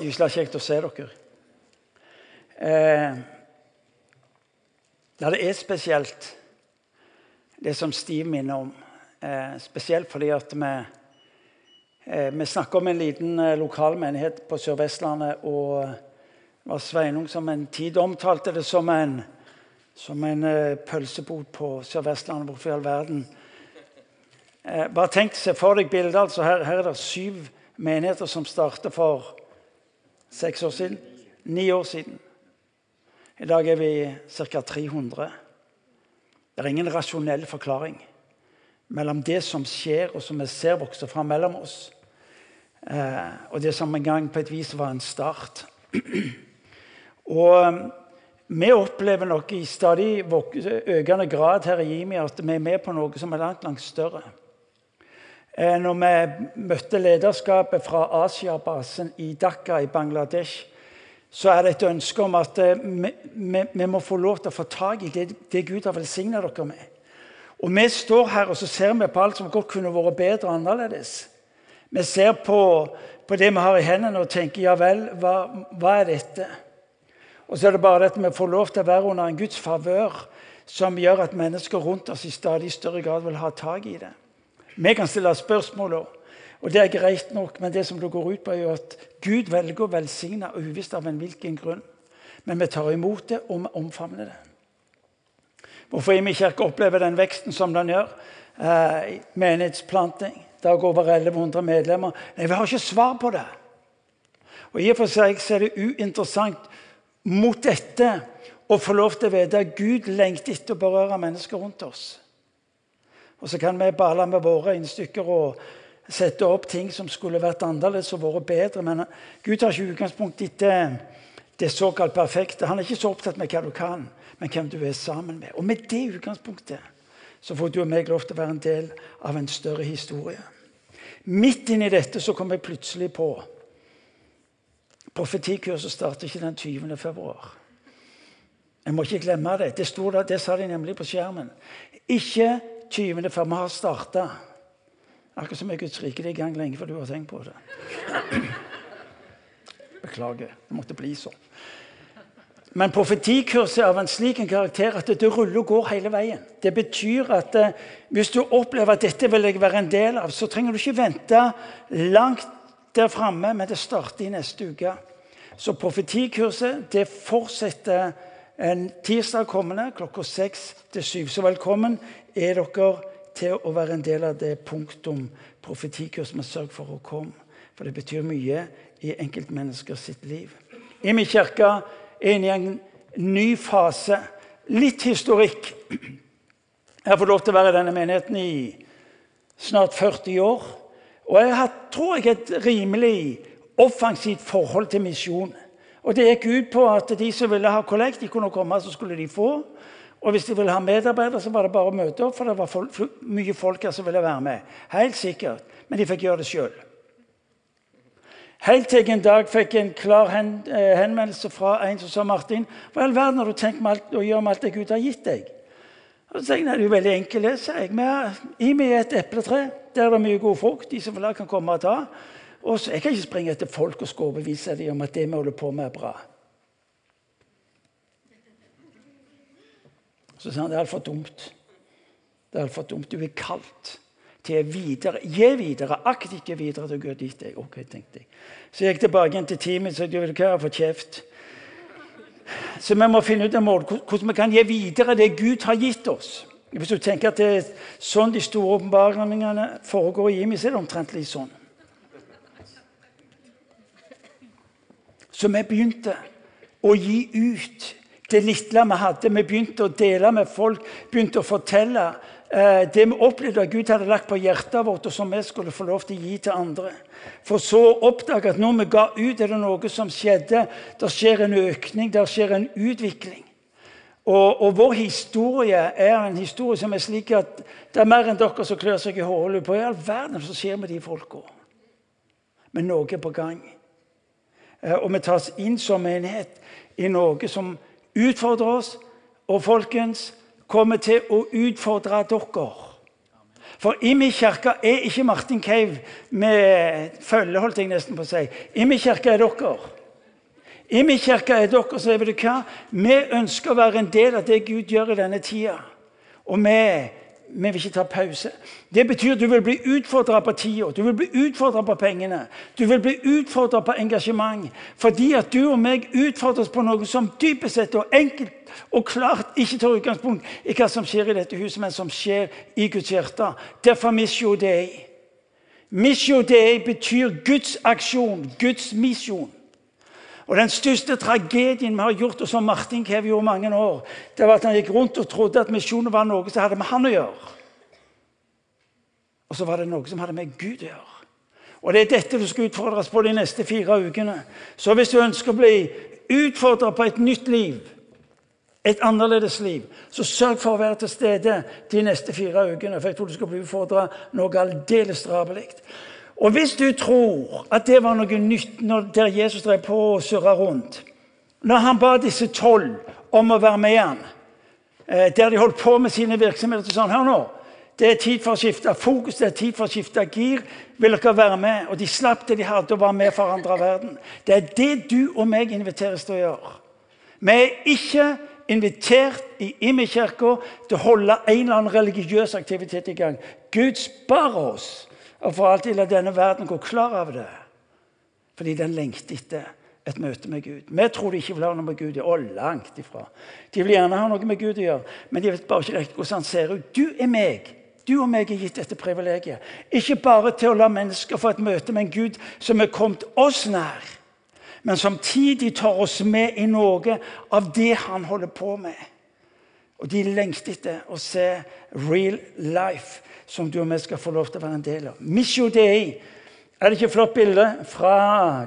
Gyselig kjekt å se dere. Eh, ja, det er spesielt, det som Stiv minner om. Eh, spesielt fordi at vi, eh, vi snakker om en liten eh, lokal menighet på Sør-Vestlandet. Og det var Sveinung som en tid omtalte det som en, som en eh, pølsebod på Sør-Vestlandet. Hvorfor i all verden? Eh, bare tenk Se for deg bildet. altså her, her er det syv menigheter som starter for Seks år siden? Ni år siden. I dag er vi ca. 300. Det er ingen rasjonell forklaring mellom det som skjer, og som vi ser vokse fram mellom oss, eh, og det som en gang på et vis var en start. og eh, vi opplever nok i stadig økende grad her i Jimi at vi er med på noe som er langt, langt større. Eh, når vi møtte lederskapet fra Asia-basen i Dhaka i Bangladesh, så er det et ønske om at eh, vi, vi, vi må få lov til å få tak i det, det Gud har velsigna dere med. Og Vi står her og så ser vi på alt som godt kunne vært bedre og annerledes. Vi ser på, på det vi har i hendene og tenker ja vel, hva, hva er dette? Og så er det bare at vi får lov til å være under en Guds favør som gjør at mennesker rundt oss i stadig større grad vil ha tak i det. Vi kan stille spørsmål, og det er greit nok, men det som det går ut på, er at Gud velger å velsigne uvisst av en hvilken grunn. Men vi tar imot det, og vi omfavner det. Hvorfor Imi kirke opplever den veksten som den gjør, eh, menighetsplanting Det går over 1100 medlemmer. Nei, Vi har ikke svar på det. Og I og for seg så er det uinteressant mot dette å få lov til å vite at Gud lengter etter å berøre mennesker rundt oss. Og så kan vi bale med våre innstykker og sette opp ting som skulle vært annerledes og vært bedre. Men Gud tar ikke utgangspunkt i det såkalt perfekte. Han er ikke så opptatt med hva du kan, men hvem du er sammen med. Og med det utgangspunktet så får du og meg lov til å være en del av en større historie. Midt inni dette så kom jeg plutselig på Profetikurset starter ikke den 20. februar. Jeg må ikke glemme det. Det, der, det sa de nemlig på skjermen. Ikke 20. før vi har starta. Akkurat som jeg Guds rike er i gang lenge før du har tenkt på det. Beklager. Det måtte bli sånn. Men profetikurset er av en slik en karakter at det ruller og går hele veien. Det betyr at eh, hvis du opplever at dette vil jeg være en del av, så trenger du ikke vente langt der framme, men det starter i neste uke. Så profetikurset det fortsetter en tirsdag kommende klokka seks til syv. Så velkommen er dere til å være en del av det punktum profetikurs. Men sørg for å komme, for det betyr mye i enkeltmenneskers sitt liv. I min kirke er inne i en ny fase. Litt historikk. Jeg har fått lov til å være i denne menigheten i snart 40 år. Og jeg har, tror jeg, et rimelig offensivt forhold til misjon. Og Det gikk ut på at de som ville ha kollekt, de kunne komme, så skulle de få. Og hvis de ville ha medarbeidere, så var det bare å møte opp, for det var folk, mye folk her som ville være med. Helt sikkert. Men de fikk gjøre det sjøl. Helt til en dag fikk jeg en klar eh, henvendelse fra en som sa Martin, hva i all verden har du tenkt med alt, å gjøre med alt det Gud har gitt deg? Og så tenkte jeg, det er jo veldig enkelt, det, sa jeg. Vi I meg et epletre. Der er det mye god frukt. De som vil ha, kan komme og ta. Og så, Jeg kan ikke springe etter folk og skal overbevise dem om at det vi holder på med, er bra. Så sa han det er altfor dumt. Det er altfor dumt. Du er kalt til å videre. Gi videre. Aktivt gi videre til Gud dit deg. Ok, tenkte jeg. Så jeg gikk tilbake igjen til teamet så jeg har fått kjeft. Så vi må finne ut en måte hvordan vi kan gi videre det Gud har gitt oss. Hvis du tenker at det er sånn de store åpenbaringene foregår i Jimmy, så er det omtrent litt sånn. Så vi begynte å gi ut det lille vi hadde. Vi begynte å dele med folk, begynte å fortelle eh, det vi opplevde at Gud hadde lagt på hjertet vårt, og som vi skulle få lov til å gi til andre. For så å oppdage at når vi ga ut, er det noe som skjedde. Det skjer en økning, det skjer en utvikling. Og, og, vår historie er en historie som er slik at det er mer enn dere som klør seg i hodet. på. I all verden som skjer med de folka. Men noe er på gang. Eh, og vi tas inn som menighet i noe som utfordrer oss, og folkens kommer til å utfordre dere. For i min kirke er ikke Martin Cave med følge, holdt jeg nesten på å si. Min kirke er dere. I min kirke er dere, så vet du hva? Vi ønsker å være en del av det Gud gjør i denne tida. Og vi, vi vil ikke ta pause. Det betyr at du vil bli utfordra på tida, du vil bli utfordra på pengene. Du vil bli utfordra på engasjement. Fordi at du og meg utfordres på noe som dypest sett og enkelt og klart ikke tar utgangspunkt i hva som skjer i dette huset, men som skjer i Guds hjerte. Derfor Missio Dei. Missio Dei betyr Guds aksjon, Guds misjon. Og Den største tragedien vi har gjort, og som Martin Kev gjorde mange år, det var at han gikk rundt og trodde at misjonen var noe som hadde med han å gjøre. Og så var det noe som hadde med Gud å gjøre. Og Det er dette du skal utfordres på de neste fire ukene. Så hvis du ønsker å bli utfordret på et nytt liv, et annerledes liv, så sørg for å være til stede de neste fire ukene. For jeg tror du skal bli utfordra noe aldeles drabelig. Og hvis du tror at det var noe nytt der Jesus drev på og surra rundt Når han ba disse tolv om å være med han, eh, der de holdt på med sine virksomheter så sånn, Hør nå, det er tid for å skifte fokus, det er tid for å skifte gir. Vil dere være med? Og de slapp det de hadde, og var med for andre verden. Det er det du og meg inviteres til å gjøre. Vi er ikke invitert i Imi-kirka til å holde en eller annen religiøs aktivitet i gang. Gud sparer oss og for alltid la denne verden gå klar av det. Fordi den lengter etter et møte med Gud. Vi tror de ikke vil ha noe med Gud å gjøre. langt ifra. De vil gjerne ha noe med Gud å gjøre, men de vet bare ikke riktig hvordan han ser ut. Du er meg. Du og meg er gitt dette privilegiet. Ikke bare til å la mennesker få et møte med en Gud som er kommet oss nær, men samtidig tar oss med i noe av det han holder på med. Og de lengter etter å se real life, som du og vi skal få lov til å være en del av. Misho Dei. Er det ikke et flott bilde fra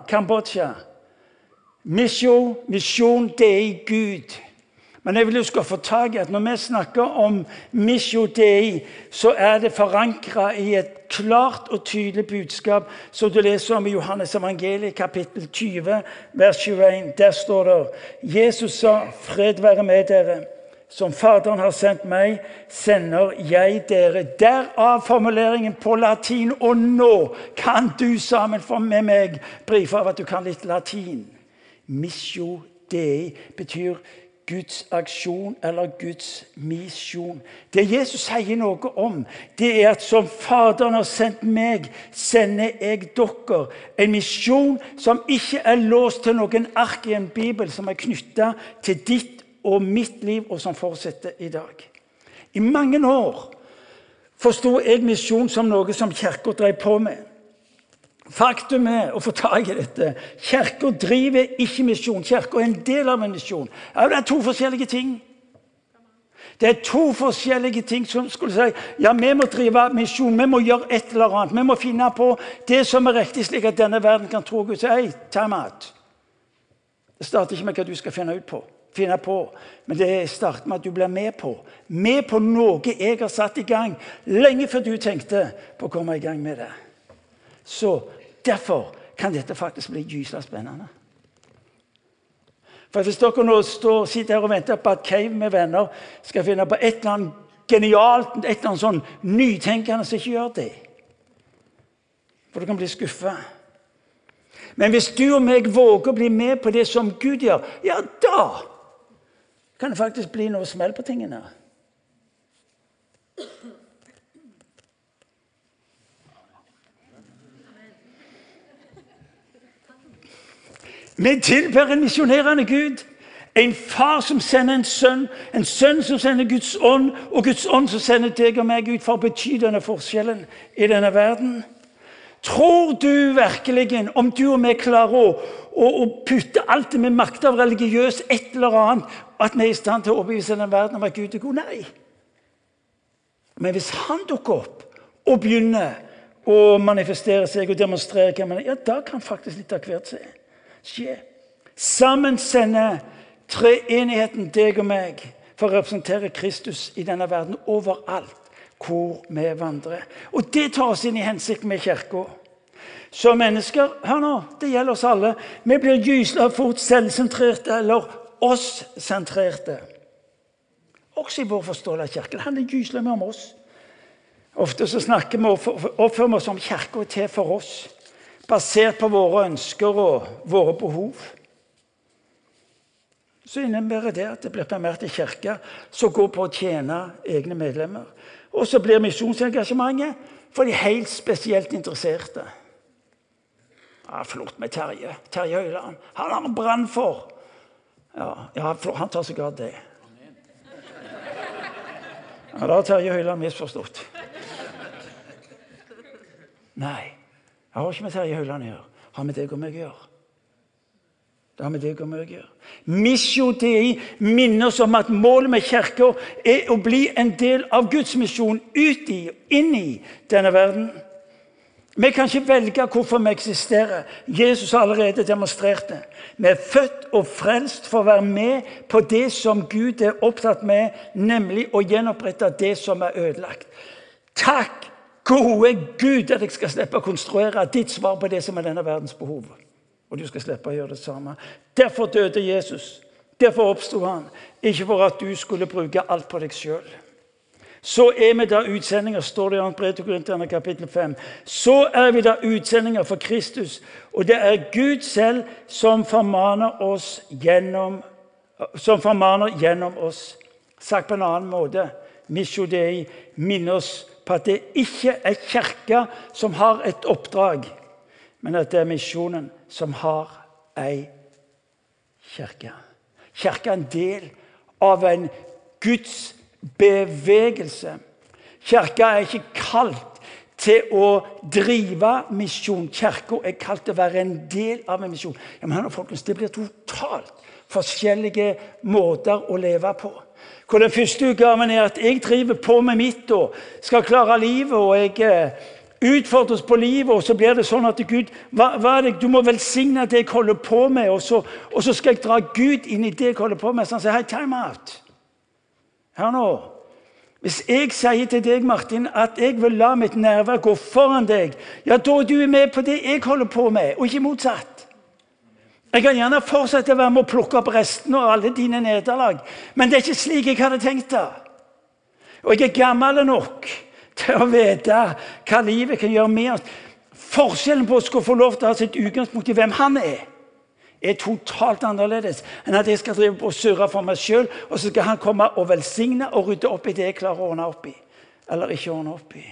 Kambodsja? Misho, misjon Dei Gud. Men jeg vil du skal få tak i at når vi snakker om Misho Dei, så er det forankra i et klart og tydelig budskap som du leser om i Johannes evangeliet, kapittel 20, vers 21. Der står det Jesus sa, 'Fred være med dere'. Som Faderen har sendt meg, sender jeg dere. Derav formuleringen på latin. Og nå kan du sammen med meg brife av at du kan litt latin. Missio Dei betyr Guds aksjon eller Guds misjon. Det Jesus sier noe om, det er at som Faderen har sendt meg, sender jeg dere. En misjon som ikke er låst til noen ark i en bibel, som er knytta til ditt og mitt liv, og som fortsetter i dag. I mange år forsto jeg misjon som noe som Kirka drev på med. Faktum er å få tak i dette. Kirka driver ikke misjon. Kirka er en del av en misjon. Ja, det er to forskjellige ting. Det er to forskjellige ting som skulle si ja, vi må drive misjon. Vi må gjøre et eller annet. Vi må finne på det som er riktig, slik at denne verden kan tro Gud. Hei, time out. Det starter ikke med hva du skal finne ut på, finne på, men det starter med at du blir med på. Med på noe jeg har satt i gang lenge før du tenkte på å komme i gang med det. Så Derfor kan dette faktisk bli gyselig spennende. For Hvis dere nå står, sitter her og venter på at Cave med venner skal finne på et eller annet genialt, et eller annet sånn nytenkende, som ikke gjør det. For du kan bli skuffa. Men hvis du og meg våger å bli med på det som Gud gjør, ja, da kan det faktisk bli noe smell på tingene. Vi tilber en misjonerende Gud. En far som sender en sønn, en sønn som sender Guds ånd, og Guds ånd som sender deg og meg ut for å bety denne forskjellen i denne verden. Tror du virkelig, om du og vi klarer å, å, og putte alt det vi makter av religiøst et eller annet, at vi er i stand til å overbevise denne verden om at Gud er god? Nei. Men hvis han dukker opp og begynner å manifestere seg og demonstrere hvem han er, ja, da kan faktisk litt av hvert skje. Sammen sender treenigheten deg og meg for å representere Kristus i denne verden overalt hvor vi vandrer. Og det tar oss inn i hensikt med Kirka. Som mennesker hør nå, det gjelder oss alle. Vi blir gysla fort selvsentrerte eller oss-sentrerte. Også i vår forståelse av Kirken. Det handler gysla mye om oss. Ofte så snakker vi og oppfører vi oss som kirka er til for oss, basert på våre ønsker og våre behov. Så innebærer det at det blir primært en kirke som går på å tjene egne medlemmer. Og så blir misjonsengasjementet for de helt spesielt interesserte. Ja, Flott med Terje. Terje Høiland. Han har en brann for. Ja, ja, han tar seg av det. Ja, Da har Terje Høiland misforstått. Nei, jeg har ikke med Terje Høiland å gjøre. Har med deg og meg å gjøre. Det har med deg og meg å gjøre. Missio Dei minner oss om at målet med kirka er å bli en del av Guds misjon ut i og inn i denne verden. Vi kan ikke velge hvorfor vi eksisterer. Jesus har allerede demonstrert det. Vi er født og frelst for å være med på det som Gud er opptatt med, nemlig å gjenopprette det som er ødelagt. Takk Gode Gud, at jeg skal slippe å konstruere ditt svar på det som er denne verdens behov. Og du skal slippe å gjøre det samme. Derfor døde Jesus. Derfor oppsto han. Ikke for at du skulle bruke alt på deg sjøl. Så er vi da utsendinger, står det i 2. brev til Korinterne kapittel 5. Så er vi da utsendinger for Kristus, og det er Gud selv som formaner oss gjennom, som formaner gjennom oss. Sagt på en annen måte, Misjo Dei minner oss på at det ikke er Kirka som har et oppdrag, men at det er misjonen som har ei kirke. Kirka er en del av en Guds bevegelse. Kirka er ikke kalt til å drive misjon. Kirka er kalt til å være en del av en misjon. Ja, men folkens, Det blir totalt forskjellige måter å leve på. Hvor den første utgaven er at jeg driver på med mitt og skal klare livet. og jeg eh, utfordres på livet, og så blir det sånn at Gud hva, hva det, Du må velsigne det jeg holder på med, og så, og så, skal jeg dra Gud inn i det jeg holder på med. Så han sier hei, time out. Hør nå. Hvis jeg sier til deg, Martin, at jeg vil la mitt nærvær gå foran deg, ja, da er du med på det jeg holder på med, og ikke motsatt. Jeg kan gjerne fortsette å være med å plukke opp restene og alle dine nederlag, men det er ikke slik jeg hadde tenkt det. Og jeg er gammel nok til å vite hva livet kan gjøre med oss. Forskjellen på å skulle få lov til å ha sitt utgangspunkt i hvem han er, er totalt annerledes enn at jeg skal drive og surre for meg sjøl, og så skal han komme og velsigne og rydde opp i det jeg klarer å ordne opp i. Eller ikke ordne opp i.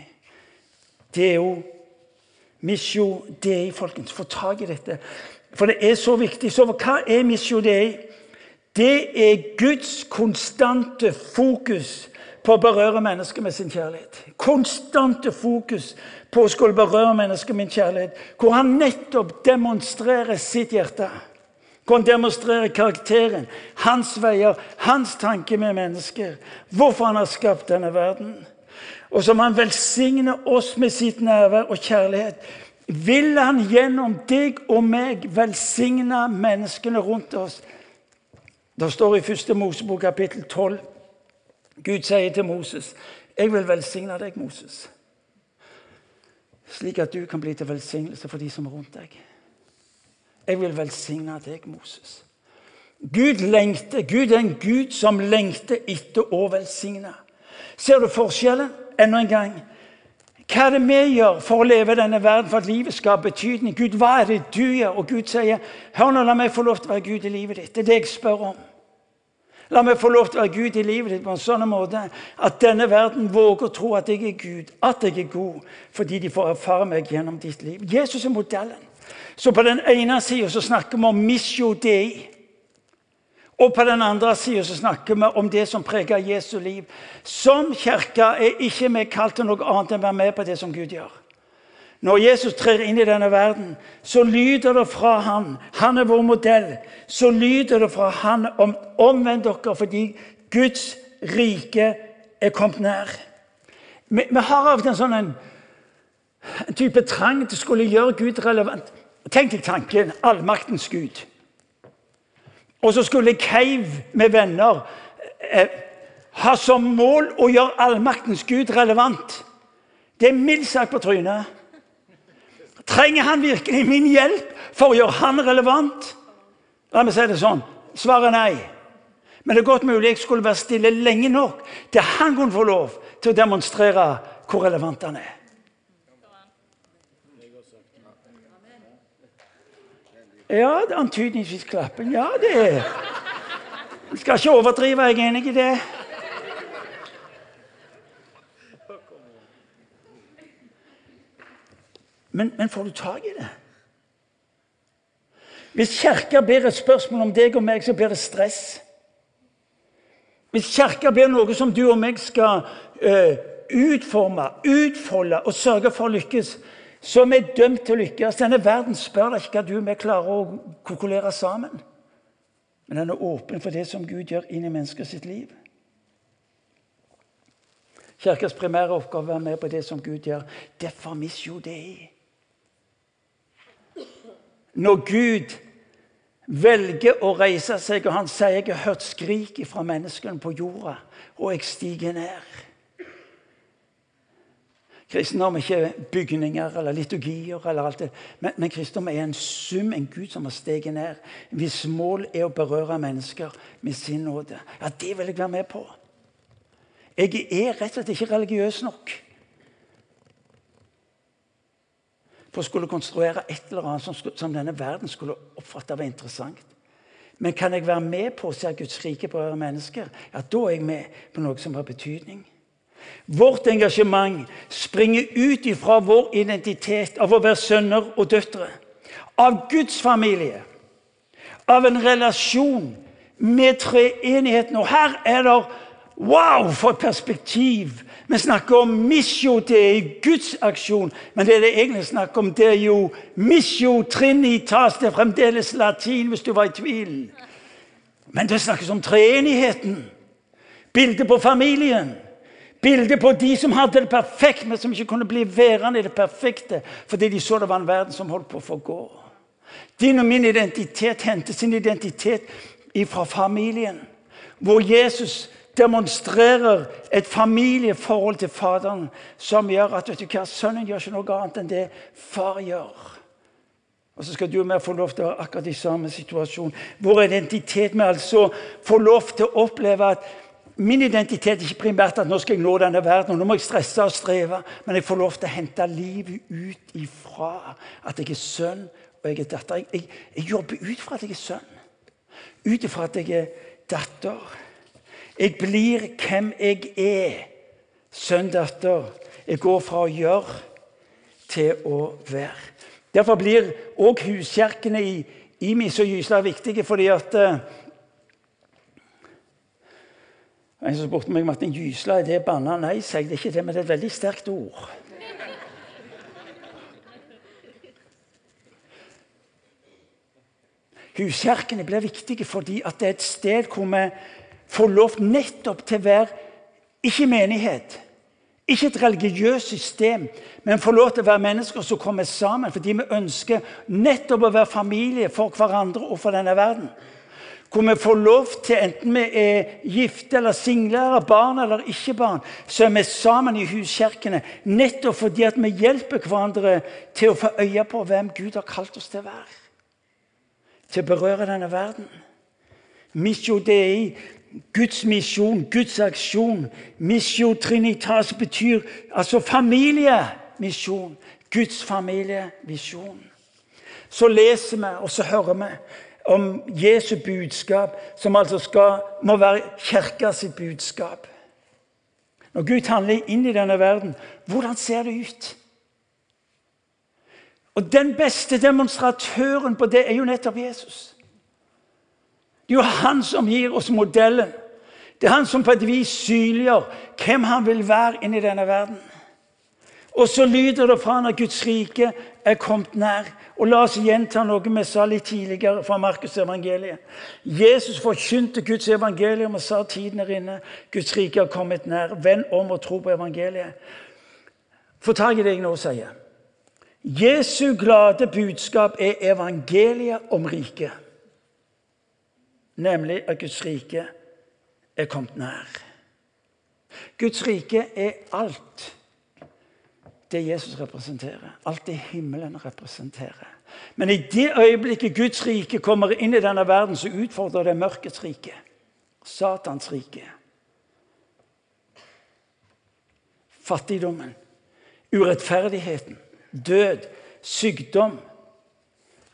Det er jo Misjo DI, folkens. Få tak i dette. For det er så viktig. Så hva er Missio DI? Det er Guds konstante fokus på å berøre mennesker med sin kjærlighet. Konstante fokus på å skulle berøre mennesker med sin kjærlighet. Hvor han nettopp demonstrerer sitt hjerte. Hvor han demonstrerer karakteren, hans veier, hans tanke med mennesker. Hvorfor han har skapt denne verden. Og som han velsigner oss med sitt nærvær og kjærlighet vil han gjennom deg og meg velsigne menneskene rundt oss. Det står i 1. Mosebok kapittel 12. Gud sier til Moses, 'Jeg vil velsigne deg, Moses', slik at du kan bli til velsignelse for de som er rundt deg. Jeg vil velsigne deg, Moses. Gud lengter. Gud er en Gud som lengter etter å velsigne. Ser du forskjellen? Enda en gang. Hva er det vi gjør for å leve i denne verden, for at livet skal ha betydning? Gud, hva er det du gjør? Og Gud sier, hør nå, la meg få lov til å være Gud i livet ditt. Det er det jeg spør om. La meg få lov til å være Gud i livet ditt på en sånn måte at denne verden våger å tro at jeg er Gud, at jeg er god, fordi de får erfare meg gjennom ditt liv. Jesus er modellen. Så på den ene sida snakker vi om missio dei. Og på den andre sida snakker vi om det som preger Jesu liv. Som kirke er ikke vi kalt til noe annet enn å være med på det som Gud gjør. Når Jesus trer inn i denne verden, så lyder det fra han. Han er vår modell. Så lyder det fra han om omvend dere fordi Guds rike er kommet nær. Vi, vi har av og til en sånn en, en type trang til å skulle gjøre Gud relevant. Tenk deg tanken allmaktens Gud. Og så skulle Keiv med venner eh, ha som mål å gjøre allmaktens Gud relevant. Det er mildt sagt på trynet. Trenger han virkelig min hjelp for å gjøre han relevant? La meg si det sånn. Svaret er nei. Men det er godt mulig jeg skulle være stille lenge nok til han kunne få lov til å demonstrere hvor relevant han er. Ja, antydningsvis klappen. Ja, det er Jeg skal ikke overdrive, jeg er enig i det. Men, men får du tak i det? Hvis Kirka blir et spørsmål om deg og meg, så blir det stress. Hvis Kirka blir noe som du og meg skal uh, utforme, utfolde og sørge for å lykkes, så er dømt til å lykkes. Denne verden spør deg ikke hva du og vi klarer å kokulere sammen. Men den er åpen for det som Gud gjør inn i mennesket sitt liv. Kirkens primære oppgave er å være med på det som Gud gjør. Derfor missio dei. Når Gud velger å reise seg, og han sier 'Jeg har hørt skrik fra menneskene på jorda', og jeg stiger ned. Kristendom er ikke bygninger eller liturgier, eller alt det. Men, men kristendom er en sum, en Gud som har steget ned. Hvis mål er å berøre mennesker med sin nåde. Ja, det vil jeg være med på. Jeg er rett og slett ikke religiøs nok for å skulle konstruere et eller annet som, som denne verden skulle oppfatte var interessant. Men kan jeg være med på å se Guds rike berøre mennesker, ja, da er jeg med på noe som har betydning. Vårt engasjement springer ut ifra vår identitet av å være sønner og døtre. Av Guds familie. Av en relasjon med treenigheten. Og her er det Wow, for et perspektiv! Vi snakker om misjo, det er Guds aksjon. Men det er det egentlig snakk om, det er jo misjo trinitas. Det er fremdeles latin, hvis du var i tvil. Men det snakkes om treenigheten. Bildet på familien. Bildet på de som hadde det perfekt, men som ikke kunne bli værende i det perfekte fordi de så det var en verden som holdt på å forgå. Din og min identitet henter sin identitet fra familien, hvor Jesus demonstrerer et familieforhold til Faderen som gjør at vet du hva, sønnen gjør ikke noe annet enn det far gjør. Og så skal du og jeg få lov til å ha akkurat i samme situasjon. Vår identitet med altså få lov til å oppleve at min identitet er ikke primært at nå skal jeg nå denne verden, og nå må jeg stresse og streve, men jeg får lov til å hente livet ut ifra at jeg er sønn og jeg er datter. Jeg, jeg, jeg jobber ut fra at jeg er sønn. Ut ifra at jeg er datter. Jeg blir hvem jeg er. Sønn, datter. Jeg går fra å gjøre til å være. Derfor blir òg huskjerkene i Imis og Gysla viktige, fordi at uh, En som spurte meg Martin, Gysla, er det banna? Nei, sa jeg. Det er ikke det, men det er et veldig sterkt ord. Huskjerkene blir viktige fordi det er et sted hvor vi får lov nettopp til å være ikke menighet, ikke et religiøst system, men får lov til å være mennesker som kommer sammen fordi vi ønsker nettopp å være familie for hverandre og for denne verden. Hvor vi får lov til, enten vi er gifte eller single, eller barn eller ikke barn, så er vi sammen i huskirkene nettopp fordi at vi hjelper hverandre til å få øye på hvem Gud har kalt oss til å være. Til å berøre denne verden. Missio Dei Guds misjon, Guds aksjon. Missio trinitas betyr altså familiemisjon. Guds familievisjon. Så leser vi, og så hører vi om Jesu budskap, som altså skal, må være kirka sitt budskap. Når Gud handler inn i denne verden, hvordan ser det ut? Og Den beste demonstratøren på det er jo nettopp Jesus. Det er jo han som gir oss modellen. Det er han som på et vis synliggjør hvem han vil være inni denne verden. Og så lyder det fra når Guds rike er kommet nær. Og La oss gjenta noe vi sa litt tidligere fra Markus' evangeliet. Jesus forkynte Guds evangelium og sa tiden er inne. Guds rike har kommet nær. Vend om og tro på evangeliet. Få tak i det jeg nå sier. Jesu glade budskap er evangeliet om riket nemlig at Guds rike er kommet nær. Guds rike er alt det Jesus representerer. Alt det himmelen representerer. Men i det øyeblikket Guds rike kommer inn i denne verden, så utfordrer det mørkets rike. Satans rike. Fattigdommen, urettferdigheten, død, sykdom,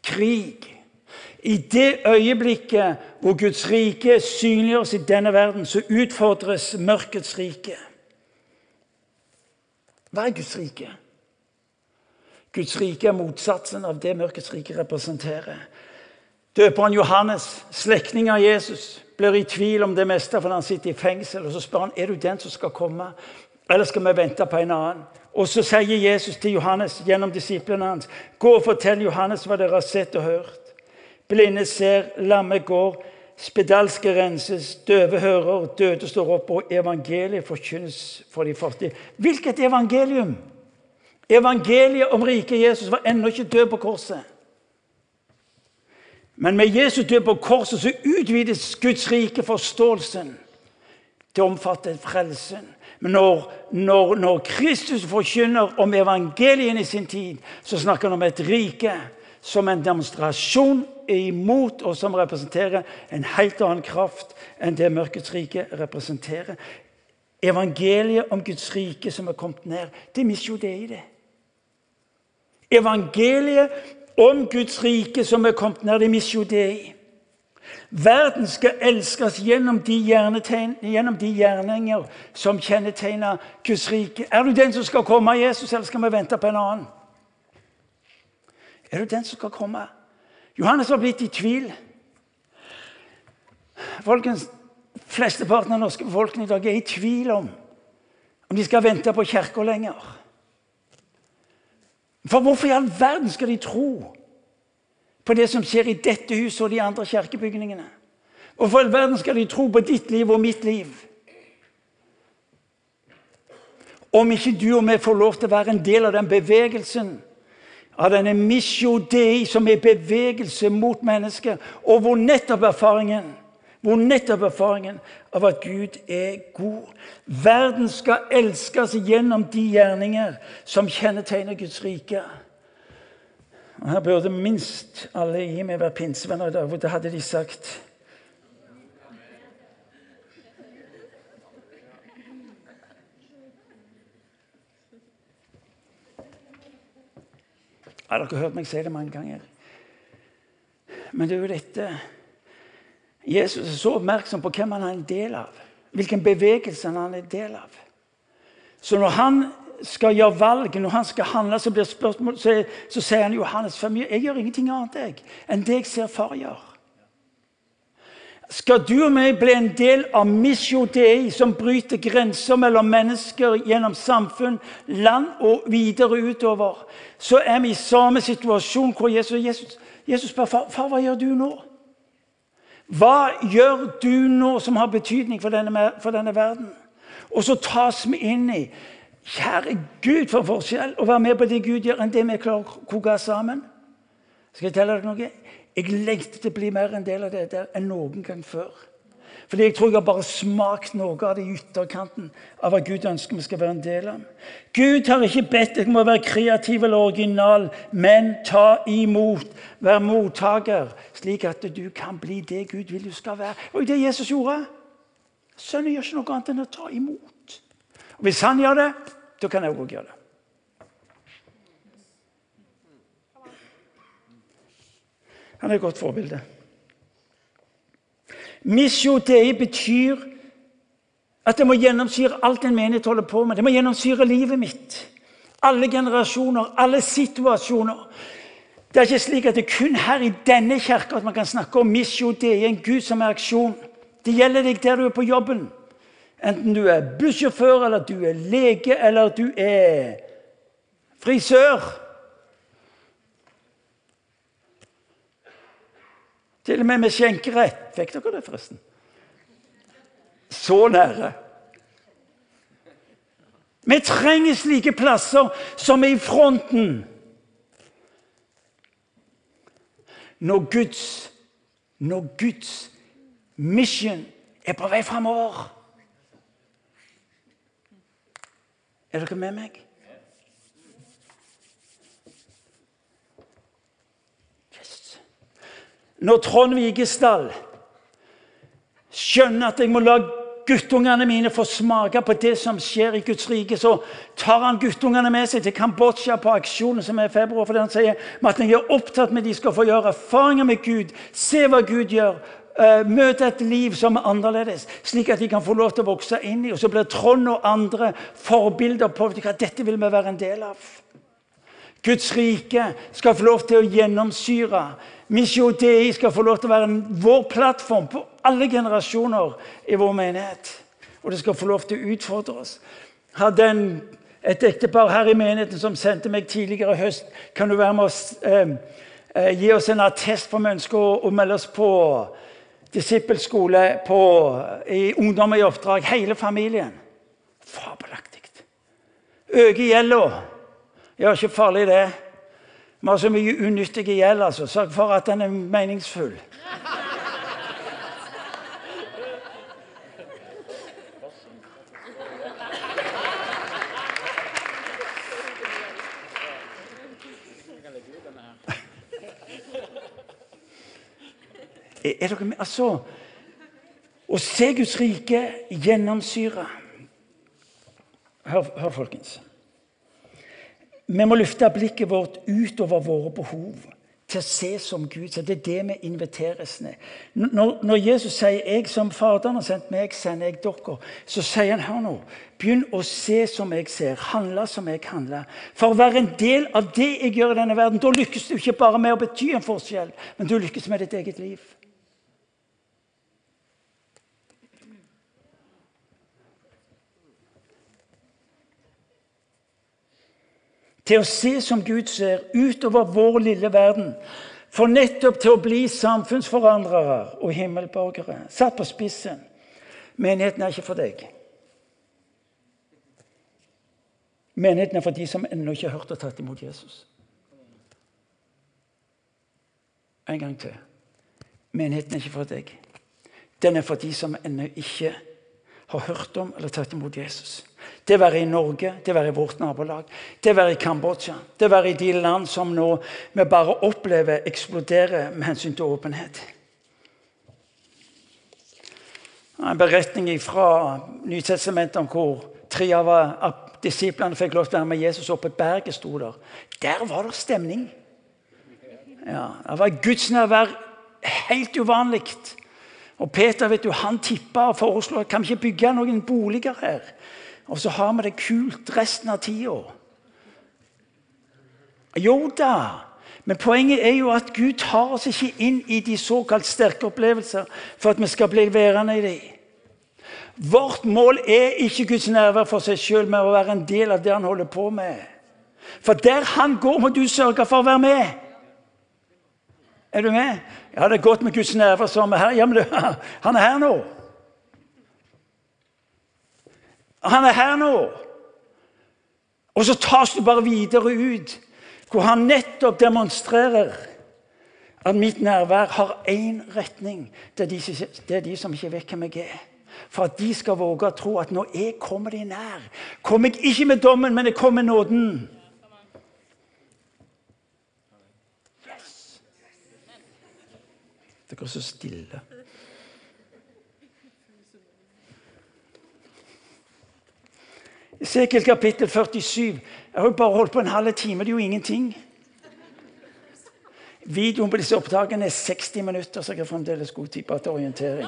krig. I det øyeblikket hvor Guds rike synliggjøres i denne verden, så utfordres mørkets rike. Hva er Guds rike? Guds rike er motsatsen av det mørkets rike representerer. Døperen Johannes, slektning av Jesus, blir i tvil om det meste fordi han sitter i fengsel. og Så spør han er du den som skal komme, eller skal vi vente på en annen. Og Så sier Jesus til Johannes gjennom disiplene hans.: Gå og fortell Johannes hva dere har sett og hørt. Blinde ser, lamme går, spedalske renses, døve hører, døde står opp, og evangeliet forkynnes for de fattige. Hvilket evangelium? Evangeliet om rike Jesus var ennå ikke død på korset. Men med Jesus død på korset så utvides Guds rike forståelsen til å omfatte frelsen. Men når, når, når Kristus forkynner om evangelien i sin tid, så snakker han om et rike som en demonstrasjon er imot, og som representerer en helt annen kraft enn det mørkets rike representerer. Evangeliet om Guds rike som er kommet ned, det mister jo det i det. Evangeliet om Guds rike som er kommet ned, det mister jo det i. Verden skal elskes gjennom de, gjennom de gjerninger som kjennetegner Guds rike. Er du den som skal komme Jesus, eller skal vi vente på en annen? Er du den som skal komme? Johannes var blitt i tvil. Folkens, Flesteparten av norske befolkning i dag er i tvil om om de skal vente på kirka lenger. For hvorfor i all verden skal de tro på det som skjer i dette huset og de andre kirkebygningene? Hvorfor i all verden skal de tro på ditt liv og mitt liv? Om ikke du og vi får lov til å være en del av den bevegelsen av denne misjo dei som er bevegelse mot mennesker, og hvor nettopp erfaringen hvor nettopp erfaringen av at Gud er god. Verden skal elskes gjennom de gjerninger som kjennetegner Guds rike. Og Her burde minst alle gi meg være pinsevenner i dag, for det hadde de sagt. Har dere hørt meg si det mange ganger? Men det er jo dette Jesus er så oppmerksom på hvem han er en del av. Hvilken bevegelse han er en del av. Så når han skal gjøre valg, når han skal handle, så, spørsmål, så, så sier han Johannes 5, jeg gjør ingenting annet jeg, enn det jeg ser far gjør. Skal du og meg bli en del av Misjo Dei, som bryter grenser mellom mennesker gjennom samfunn, land og videre utover, så er vi i samme situasjon hvor Jesus, Jesus, Jesus spør far, far, hva gjør du nå? Hva gjør du nå som har betydning for denne, for denne verden? Og så tas vi inn i Kjære Gud, for forskjell å være med på det Gud gjør, enn det vi klarer å koke sammen. Skal jeg telle dere noe? Jeg lengter til å bli mer en del av det der enn noen gang før. Fordi jeg tror jeg har bare smakt noe av det i ytterkanten av hva Gud ønsker vi skal være en del av. Gud har ikke bedt deg om å være kreativ eller original, men ta imot. Vær mottaker, slik at du kan bli det Gud vil du skal være. Og det Jesus gjorde. Sønnen gjør ikke noe annet enn å ta imot. Og Hvis han gjør det, da kan jeg òg gjøre det. Han er et godt forbilde. Missio dei betyr at det må gjennomsyre alt en menighet holder på med. Det må gjennomsyre livet mitt. Alle generasjoner, alle situasjoner. Det er ikke slik at det er kun her i denne kirka at man kan snakke om missio dei, en Gud som er aksjon. Det gjelder deg der du er på jobben. Enten du er bussjåfør, eller du er lege, eller du er frisør. Til og med med skjenkerett. Fikk dere det, forresten? Så nære. Vi trenger slike plasser som er i fronten. Når Guds, når Guds mission er på vei framover. Er dere med meg? Når Trond Vigesdal skjønner at jeg må la guttungene mine får smake på det som skjer i Guds rike, så tar han guttungene med seg til Kambodsja på aksjonen som er i februar. for han sier at jeg er opptatt med de skal få gjøre erfaringer med Gud, se hva Gud gjør. Uh, møte et liv som er annerledes, slik at de kan få lov til å vokse inn i. Og så blir Trond og andre forbilder på hva dette vil vi være en del av. Guds rike skal få lov til å gjennomsyre. Missio Dei skal få lov til å være vår plattform på alle generasjoner i vår menighet. Og det skal få lov til å utfordre oss. Hadde en, et ektepar her i menigheten som sendte meg tidligere i høst Kan du være med oss, eh, eh, gi oss en attest for vi ønsker å melde oss på disippelskole på, i Ungdom i oppdrag? Hele familien. Fabelaktig. Øke gjelda. Ja, ikke farlig, det. Vi har så mye unyttig gjeld. altså. Sørg for at den er meningsfull. Er dere med? Altså Å se Guds rike gjennomsyre Hør, hør folkens. Vi må løfte blikket vårt utover våre behov til å se som Gud. Så det er det vi inviteres ned. Når, når, Jesus sier 'jeg som Faderen har sendt meg, sender jeg dere', så sier han her nå Begynn å se som jeg ser, handle som jeg handler. For å være en del av det jeg gjør i denne verden, da lykkes du ikke bare med å bety en forskjell, men du lykkes med ditt eget liv. Til å se som Gud ser, utover vår lille verden. For nettopp til å bli samfunnsforandrere og himmelborgere. Satt på spissen. Menigheten er ikke for deg. Menigheten er for de som ennå ikke har hørt og tatt imot Jesus. En gang til. Menigheten er ikke for deg. Den er for de som ennå ikke har hørt om eller tatt imot Jesus. Det være i Norge, det være i vårt nabolag, det være i Kambodsja. Det være i de land som nå vi bare opplever eksploderer med hensyn til åpenhet. En beretning fra Nytestamentet om hvor tre av disiplene fikk lov til å være med Jesus opp på berget. sto Der Der var det stemning. Ja, Det var Guds nærvær helt uvanlig. Og Peter vet du, han tippa og foreslo kan vi ikke bygge noen boliger her. Og så har vi det kult resten av tida. Jo da, men poenget er jo at Gud tar oss ikke inn i de såkalt sterke opplevelser for at vi skal bli værende i dem. Vårt mål er ikke Guds nærvær for seg sjøl, men å være en del av det han holder på med. For der han går, må du sørge for å være med. Er du med? Ja, det er godt med Guds nærvær som er her. Ja, men det, han er her nå. Han er her nå. Og så tas du bare videre ut, hvor han nettopp demonstrerer at mitt nærvær har én retning. Det er, de, det er, de, som ikke vet hvem jeg er. For at de skal våge å tro at når jeg kommer de nær, kommer jeg ikke med dommen, men jeg kommer med nåden. Yes. Dere er så stille. Esekiel kapittel 47. Jeg har jo bare holdt på en halv time. Det er jo ingenting. Videoen på disse opptakene er 60 minutter, så jeg har fremdeles god tid på til orientering.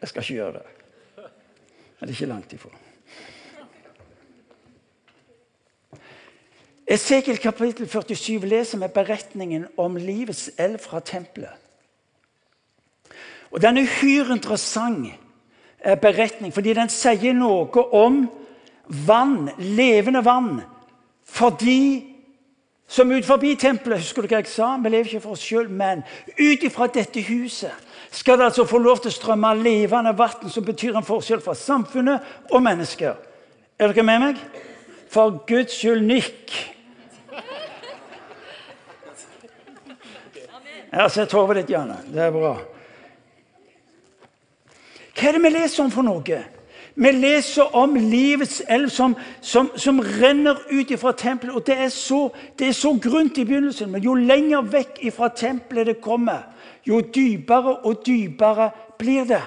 Jeg skal ikke gjøre det. Men det er ikke langt ifra. Esekiel kapittel 47 leser vi beretningen om livets elv fra tempelet. Og Den er uhyre interessant beretning, fordi den sier noe om vann, levende vann, for de som ut forbi tempelet Husker du hva jeg sa? Vi lever ikke for oss sjøl, men ut ifra dette huset skal det altså få lov til å strømme levende vann, som betyr en forskjell for samfunnet og mennesker. Er dere med meg? For Guds skyld, nikk. Jeg har sett hodet ditt, Janne. Det er bra. Hva er det vi leser om for noe? Vi leser om livets elv som, som, som renner ut fra tempelet. og Det er så, det er så grunt i begynnelsen, men jo lenger vekk fra tempelet det kommer, jo dypere og dypere blir det.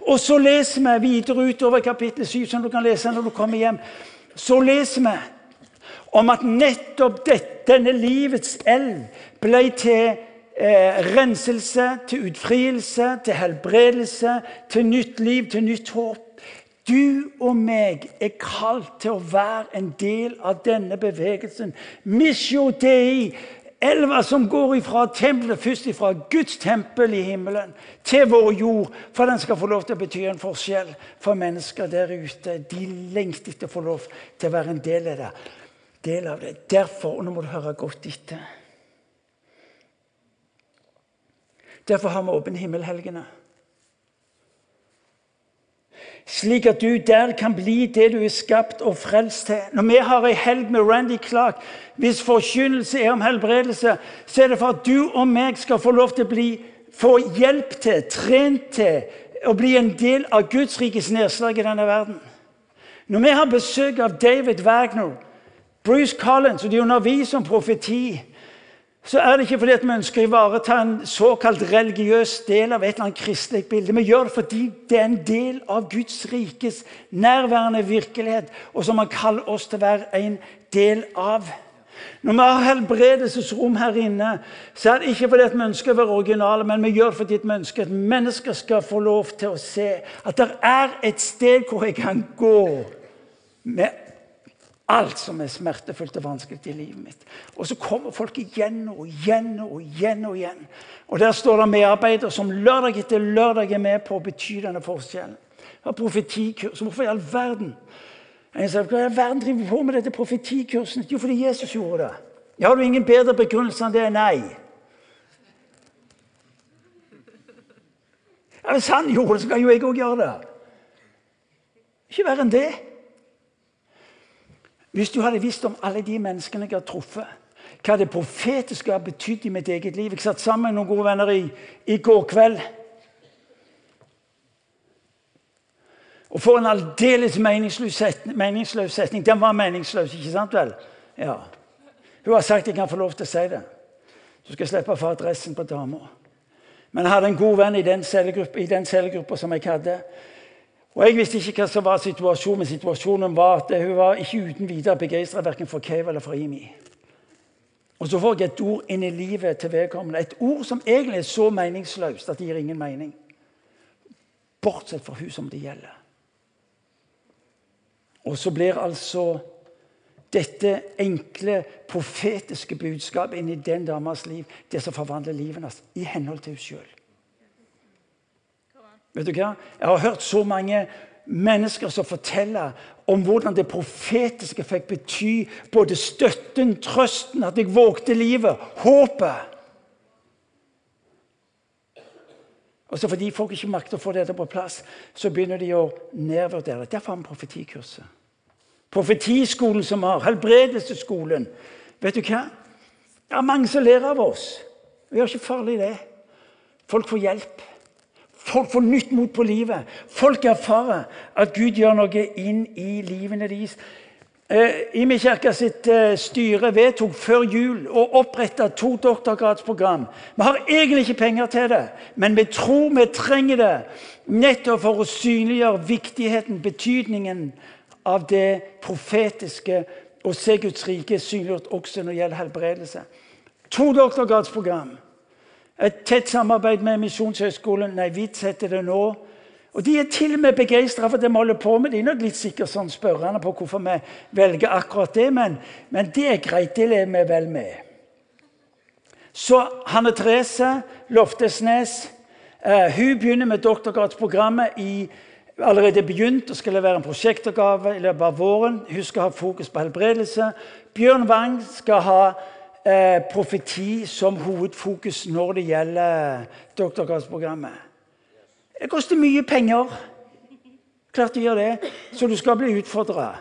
Og så leser vi videre utover kapittel 7, som du kan lese når du kommer hjem. Så leser vi om at nettopp dette, denne livets elv ble til eh, renselse, til utfrielse, til helbredelse, til nytt liv, til nytt håp. Du og meg er kalt til å være en del av denne bevegelsen. Misjo Dei, elva som går ifra tempelet, først ifra Guds tempel i himmelen til vår jord, for den skal få lov til å bety en forskjell for mennesker der ute. De lengter etter å få lov til å være en del av det. Del av det. Derfor, og nå må du høre godt etter Derfor har vi åpen himmelhelgene slik at du der kan bli det du er skapt og frelst til. Når vi har ei helg med Randy Clark, hvis forkynnelse er om helbredelse, så er det for at du og meg skal få lov til å bli, få hjelp til, trent til, å bli en del av Guds rikes nedslag i denne verden. Når vi har besøk av David Wagner, Bruce Collins, og de underviser om profeti så er det ikke fordi vi ønsker å ivareta en såkalt religiøs del av et eller annet kristelig bilde. Vi gjør det fordi det er en del av Guds rikes nærværende virkelighet, og som han kaller oss til å være en del av. Når vi har helbredelsesrom her inne, så er det ikke fordi vi ønsker å være originale, men vi gjør det fordi vi ønsker at mennesker skal få lov til å se at det er et sted hvor jeg kan gå med alt som er smertefullt og vanskelig i livet mitt. Og så kommer folk igjen og igjen og igjen. Og igjen. Og der står det medarbeidere som lørdag etter lørdag er med på å bety denne forskjellen. Har profetikurs. Hvorfor i all verden? Jeg sa, Hva i all verden driver på med dette profetikursen? Jo, fordi Jesus gjorde det. Har du ingen bedre begrunnelse enn det? Nei. Hvis han gjorde det, så kan jo jeg òg gjøre det. Ikke verre enn det. Hvis du hadde visst om alle de menneskene jeg har truffet, hva det profetiske har betydd i mitt eget liv Jeg satt sammen med noen gode venner i, i går kveld. Og for en aldeles meningsløs setning. Den var meningsløs, ikke sant vel? Ja. Hun har sagt jeg kan få lov til å si det. Så skal jeg slippe å få adressen på dama. Men jeg hadde en god venn i den cellegruppa som jeg hadde. Og Jeg visste ikke hva som var situasjonen, men situasjonen var at hun var ikke uten videre begeistra for Cave eller for Imi. Og så får jeg et ord inn i livet til vedkommende. Et ord som egentlig er så meningsløst at det gir ingen mening. Bortsett fra hun som det gjelder. Og så blir altså dette enkle, profetiske budskapet inn i den damas liv det som forvandler livet hennes i henhold til henne sjøl. Vet du hva? Jeg har hørt så mange mennesker som forteller om hvordan det profetiske fikk bety både støtten, trøsten, at jeg vågte livet, håpet. Og så Fordi folk ikke makter å få dette på plass, så begynner de å nedvurdere det. Derfor har vi profetikurset. Profetiskolen som har, helbredelsesskolen. Vet du hva? Det er mange som ler av oss. Vi gjør ikke farlig det. Folk får hjelp. Folk får nytt mot på livet. Folk erfarer at Gud gjør noe inn i livene deres. Eh, Imi kirka sitt eh, styre vedtok før jul å opprette to doktorgradsprogram. Vi har egentlig ikke penger til det, men vi tror vi trenger det nettopp for å synliggjøre viktigheten, betydningen av det profetiske og se Guds rike synliggjort også når det gjelder helbredelse. To doktorgradsprogram. Et tett samarbeid med Misjonshøgskolen. Nei, vi setter det nå. Og De er til og med begeistra for det vi holder på med. De er nok litt sikkert sånn spørrende på hvorfor vi velger akkurat det, men, men det er greit. Det lever vi vel med. Så Hanne Therese Loftesnes eh, hun begynner med doktorgradsprogrammet i allerede begynt og skal levere en prosjektoppgave i løpet av våren. Hun skal ha fokus på helbredelse. Bjørn Wang skal ha eh, profeti som hovedfokus når det gjelder doktorgradsprogrammet. Det koster mye penger. Klart det gjør det. Så du skal bli utfordra.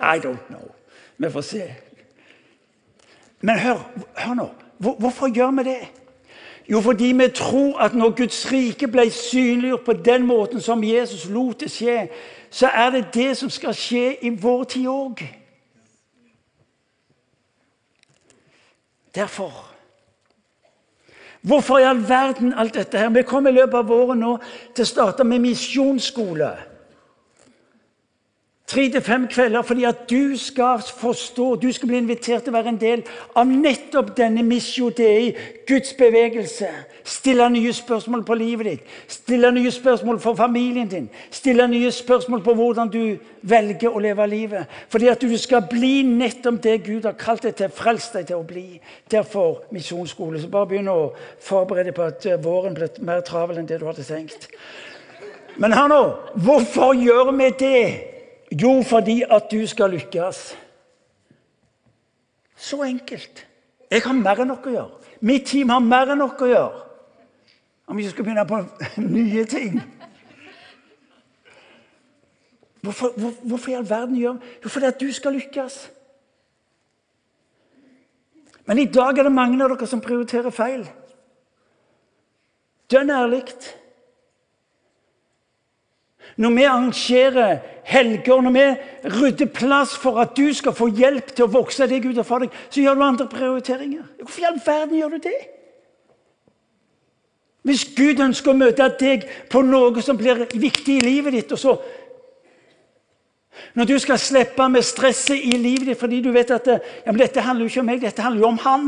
I don't know. Vi får se. Men hør, hør nå. Hvorfor gjør vi det? Jo, fordi vi tror at når Guds rike ble synliggjort på den måten som Jesus lot det skje, så er det det som skal skje i vår tid òg. Derfor Hvorfor i all verden alt dette her? Vi kommer i løpet av våren nå til å starte med misjonsskole. Tre til fem kvelder fordi at du skal forstå, du skal bli invitert til å være en del av nettopp denne missio dei, Guds bevegelse. Stille nye spørsmål på livet ditt, stille nye spørsmål for familien din. Stille nye spørsmål på hvordan du velger å leve livet. Fordi at du skal bli nettopp det Gud har kalt deg til, frelst deg til å bli. Derfor misjonsskole. Så bare begynn å forberede på at våren blir mer travel enn det du hadde tenkt. Men hør nå, hvorfor gjør vi det? Jo, fordi at du skal lykkes. Så enkelt. Jeg har mer enn nok å gjøre. Mitt team har mer enn nok å gjøre. Om vi skal begynne på nye ting. Hvorfor, hvor, hvorfor i all verden gjør Jo, fordi at du skal lykkes. Men i dag er det mange av dere som prioriterer feil. Dønn ærlig. Når vi arrangerer helger, når vi rydder plass for at du skal få hjelp til å vokse deg Gud har deg, så gjør du andre prioriteringer. Hvorfor i all verden gjør du det? Hvis Gud ønsker å møte deg på noe som blir viktig i livet ditt, og så Når du skal slippe med stresset i livet ditt fordi du vet at det, ja, dette handler jo ikke om meg, dette handler jo om Han.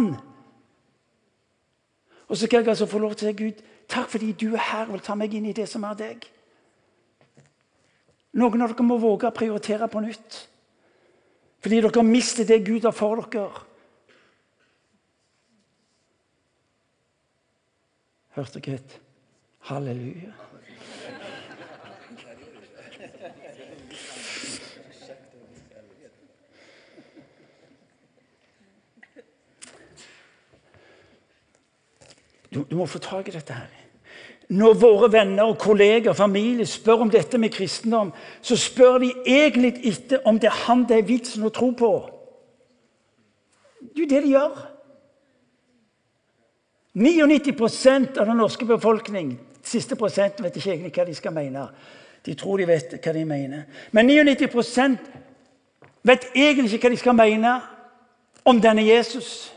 Og så skal jeg altså få lov til å si Gud, takk fordi du er her og vil ta meg inn i det som er deg. Noen av dere må våge å prioritere på nytt. Fordi dere mister det Gud har for dere. Hørte dere et halleluja? Du, du må få tak i dette her. Når våre venner, og kolleger og familie spør om dette med kristendom, så spør de egentlig ikke om det er han det er vitsen å tro på. Det er jo det de gjør. 99% av den norske befolkning siste prosenten vet ikke egentlig hva de skal mene. De tror de vet hva de mener. Men 99% vet egentlig ikke hva de skal mene om denne Jesus.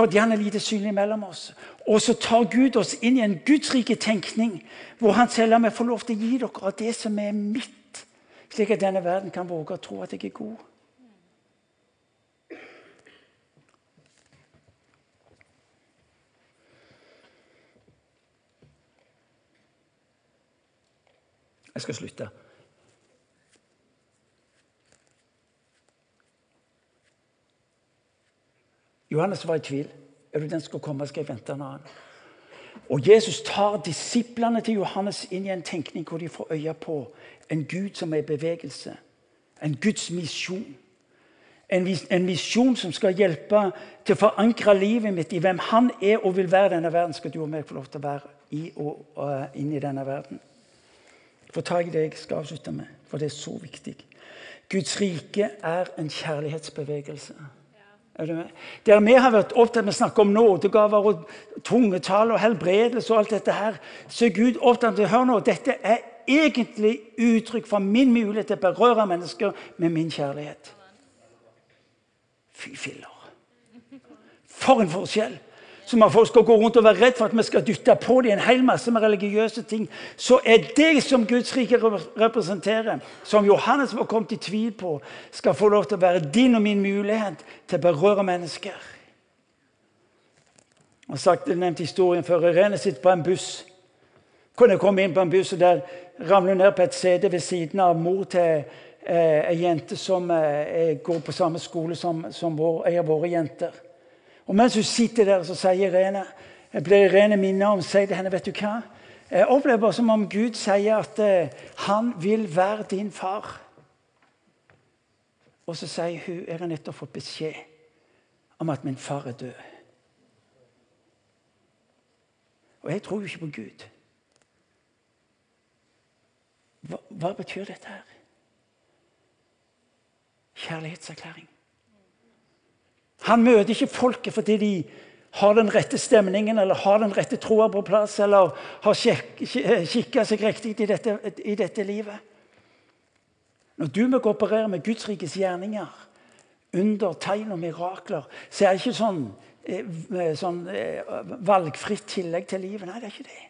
Fordi han er lite synlig mellom oss. Og så tar Gud oss inn i en gudsrike tenkning, hvor han sier la meg få lov til å gi dere av det som er mitt, slik at denne verden kan våge å tro at jeg er god. Jeg skal slutte. Johannes var i tvil. Er du den som skal komme, skal jeg vente en annen. Og Jesus tar disiplene til Johannes inn i en tenkning hvor de får øye på en Gud som er i bevegelse. En Guds misjon. En, en misjon som skal hjelpe til å forankre livet mitt i hvem Han er og vil være i denne verden. Skal du og meg få lov til å være i og og inn i denne verden. Få tak i det jeg skal avslutte med, for det er så viktig. Guds rike er en kjærlighetsbevegelse. Der vi har vært opptatt med å snakke om nådegaver og tungetall og helbredelse, og alt dette her, så er Gud opptatt av hør nå, dette er egentlig uttrykk for min mulighet til å berøre mennesker med min kjærlighet. Fy filler. For en forskjell! Som at folk skal gå rundt og være redd for at vi skal dytte på dem en hel masse med religiøse ting, så er det som Guds rike representerer, som Johannes var kommet i tvil på, skal få lov til å være din og min mulighet til å berøre mennesker. Jeg har sagt, jeg nevnte historien før. Irene sitter på en buss. Kunne komme inn på en buss, og der ramler hun ned på et sete ved siden av mor til eh, jente som eh, går på samme skole som, som vår, ei av våre jenter. Og mens hun sitter der, så sier Irene jeg blir Irene minnet om sier til henne vet du hva? Jeg opplever som om Gud sier at eh, han vil være din far. Og så sier hun jeg har nettopp fått beskjed om at min far er død. Og jeg tror jo ikke på Gud. Hva, hva betyr dette her? Kjærlighetserklæring. Han møter ikke folket fordi de har den rette stemningen eller har den rette troa på plass eller har kikka seg riktig i dette, i dette livet. Når du må operere med Guds rikes gjerninger under, tegn og mirakler, så er det ikke sånn, eh, sånn eh, valgfritt tillegg til livet. Nei, det er ikke det.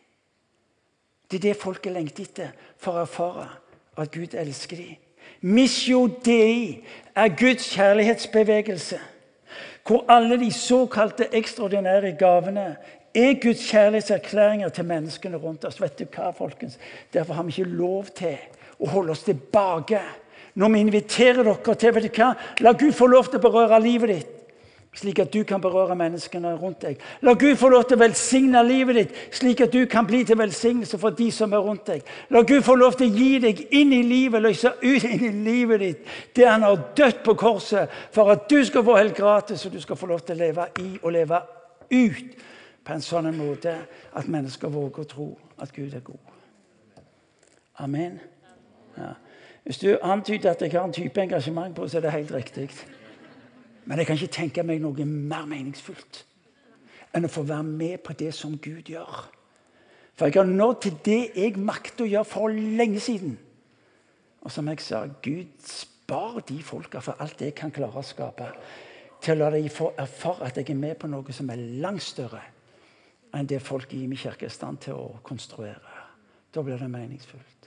Det er det folket lengter etter for å erfare at Gud elsker dem. Misjo Dei er Guds kjærlighetsbevegelse, hvor alle de såkalte ekstraordinære gavene er Guds kjærlighetserklæringer til menneskene rundt oss. Vet du hva, folkens? Derfor har vi ikke lov til å holde oss tilbake når vi inviterer dere til vet du hva? La Gud få lov til å berøre livet ditt, slik at du kan berøre menneskene rundt deg. La Gud få lov til å velsigne livet ditt, slik at du kan bli til velsignelse for de som er rundt deg. La Gud få lov til å gi deg inn i livet, løse ut inn i livet ditt det han har dødt på korset, for at du skal få helt gratis, og du skal få lov til å leve i og leve ut på en sånn måte at mennesker våger å tro at Gud er god. Amen. Ja. Hvis du antyder at jeg har en type engasjement på, så er det helt riktig. Men jeg kan ikke tenke meg noe mer meningsfullt enn å få være med på det som Gud gjør. For jeg har nådd til det jeg makter å gjøre for lenge siden. Og som jeg sa, Gud spar de folka for alt jeg kan klare å skape, til å la dem få erfare at jeg er med på noe som er langt større enn det folk i min kirke er i stand til å konstruere. Da blir det meningsfullt.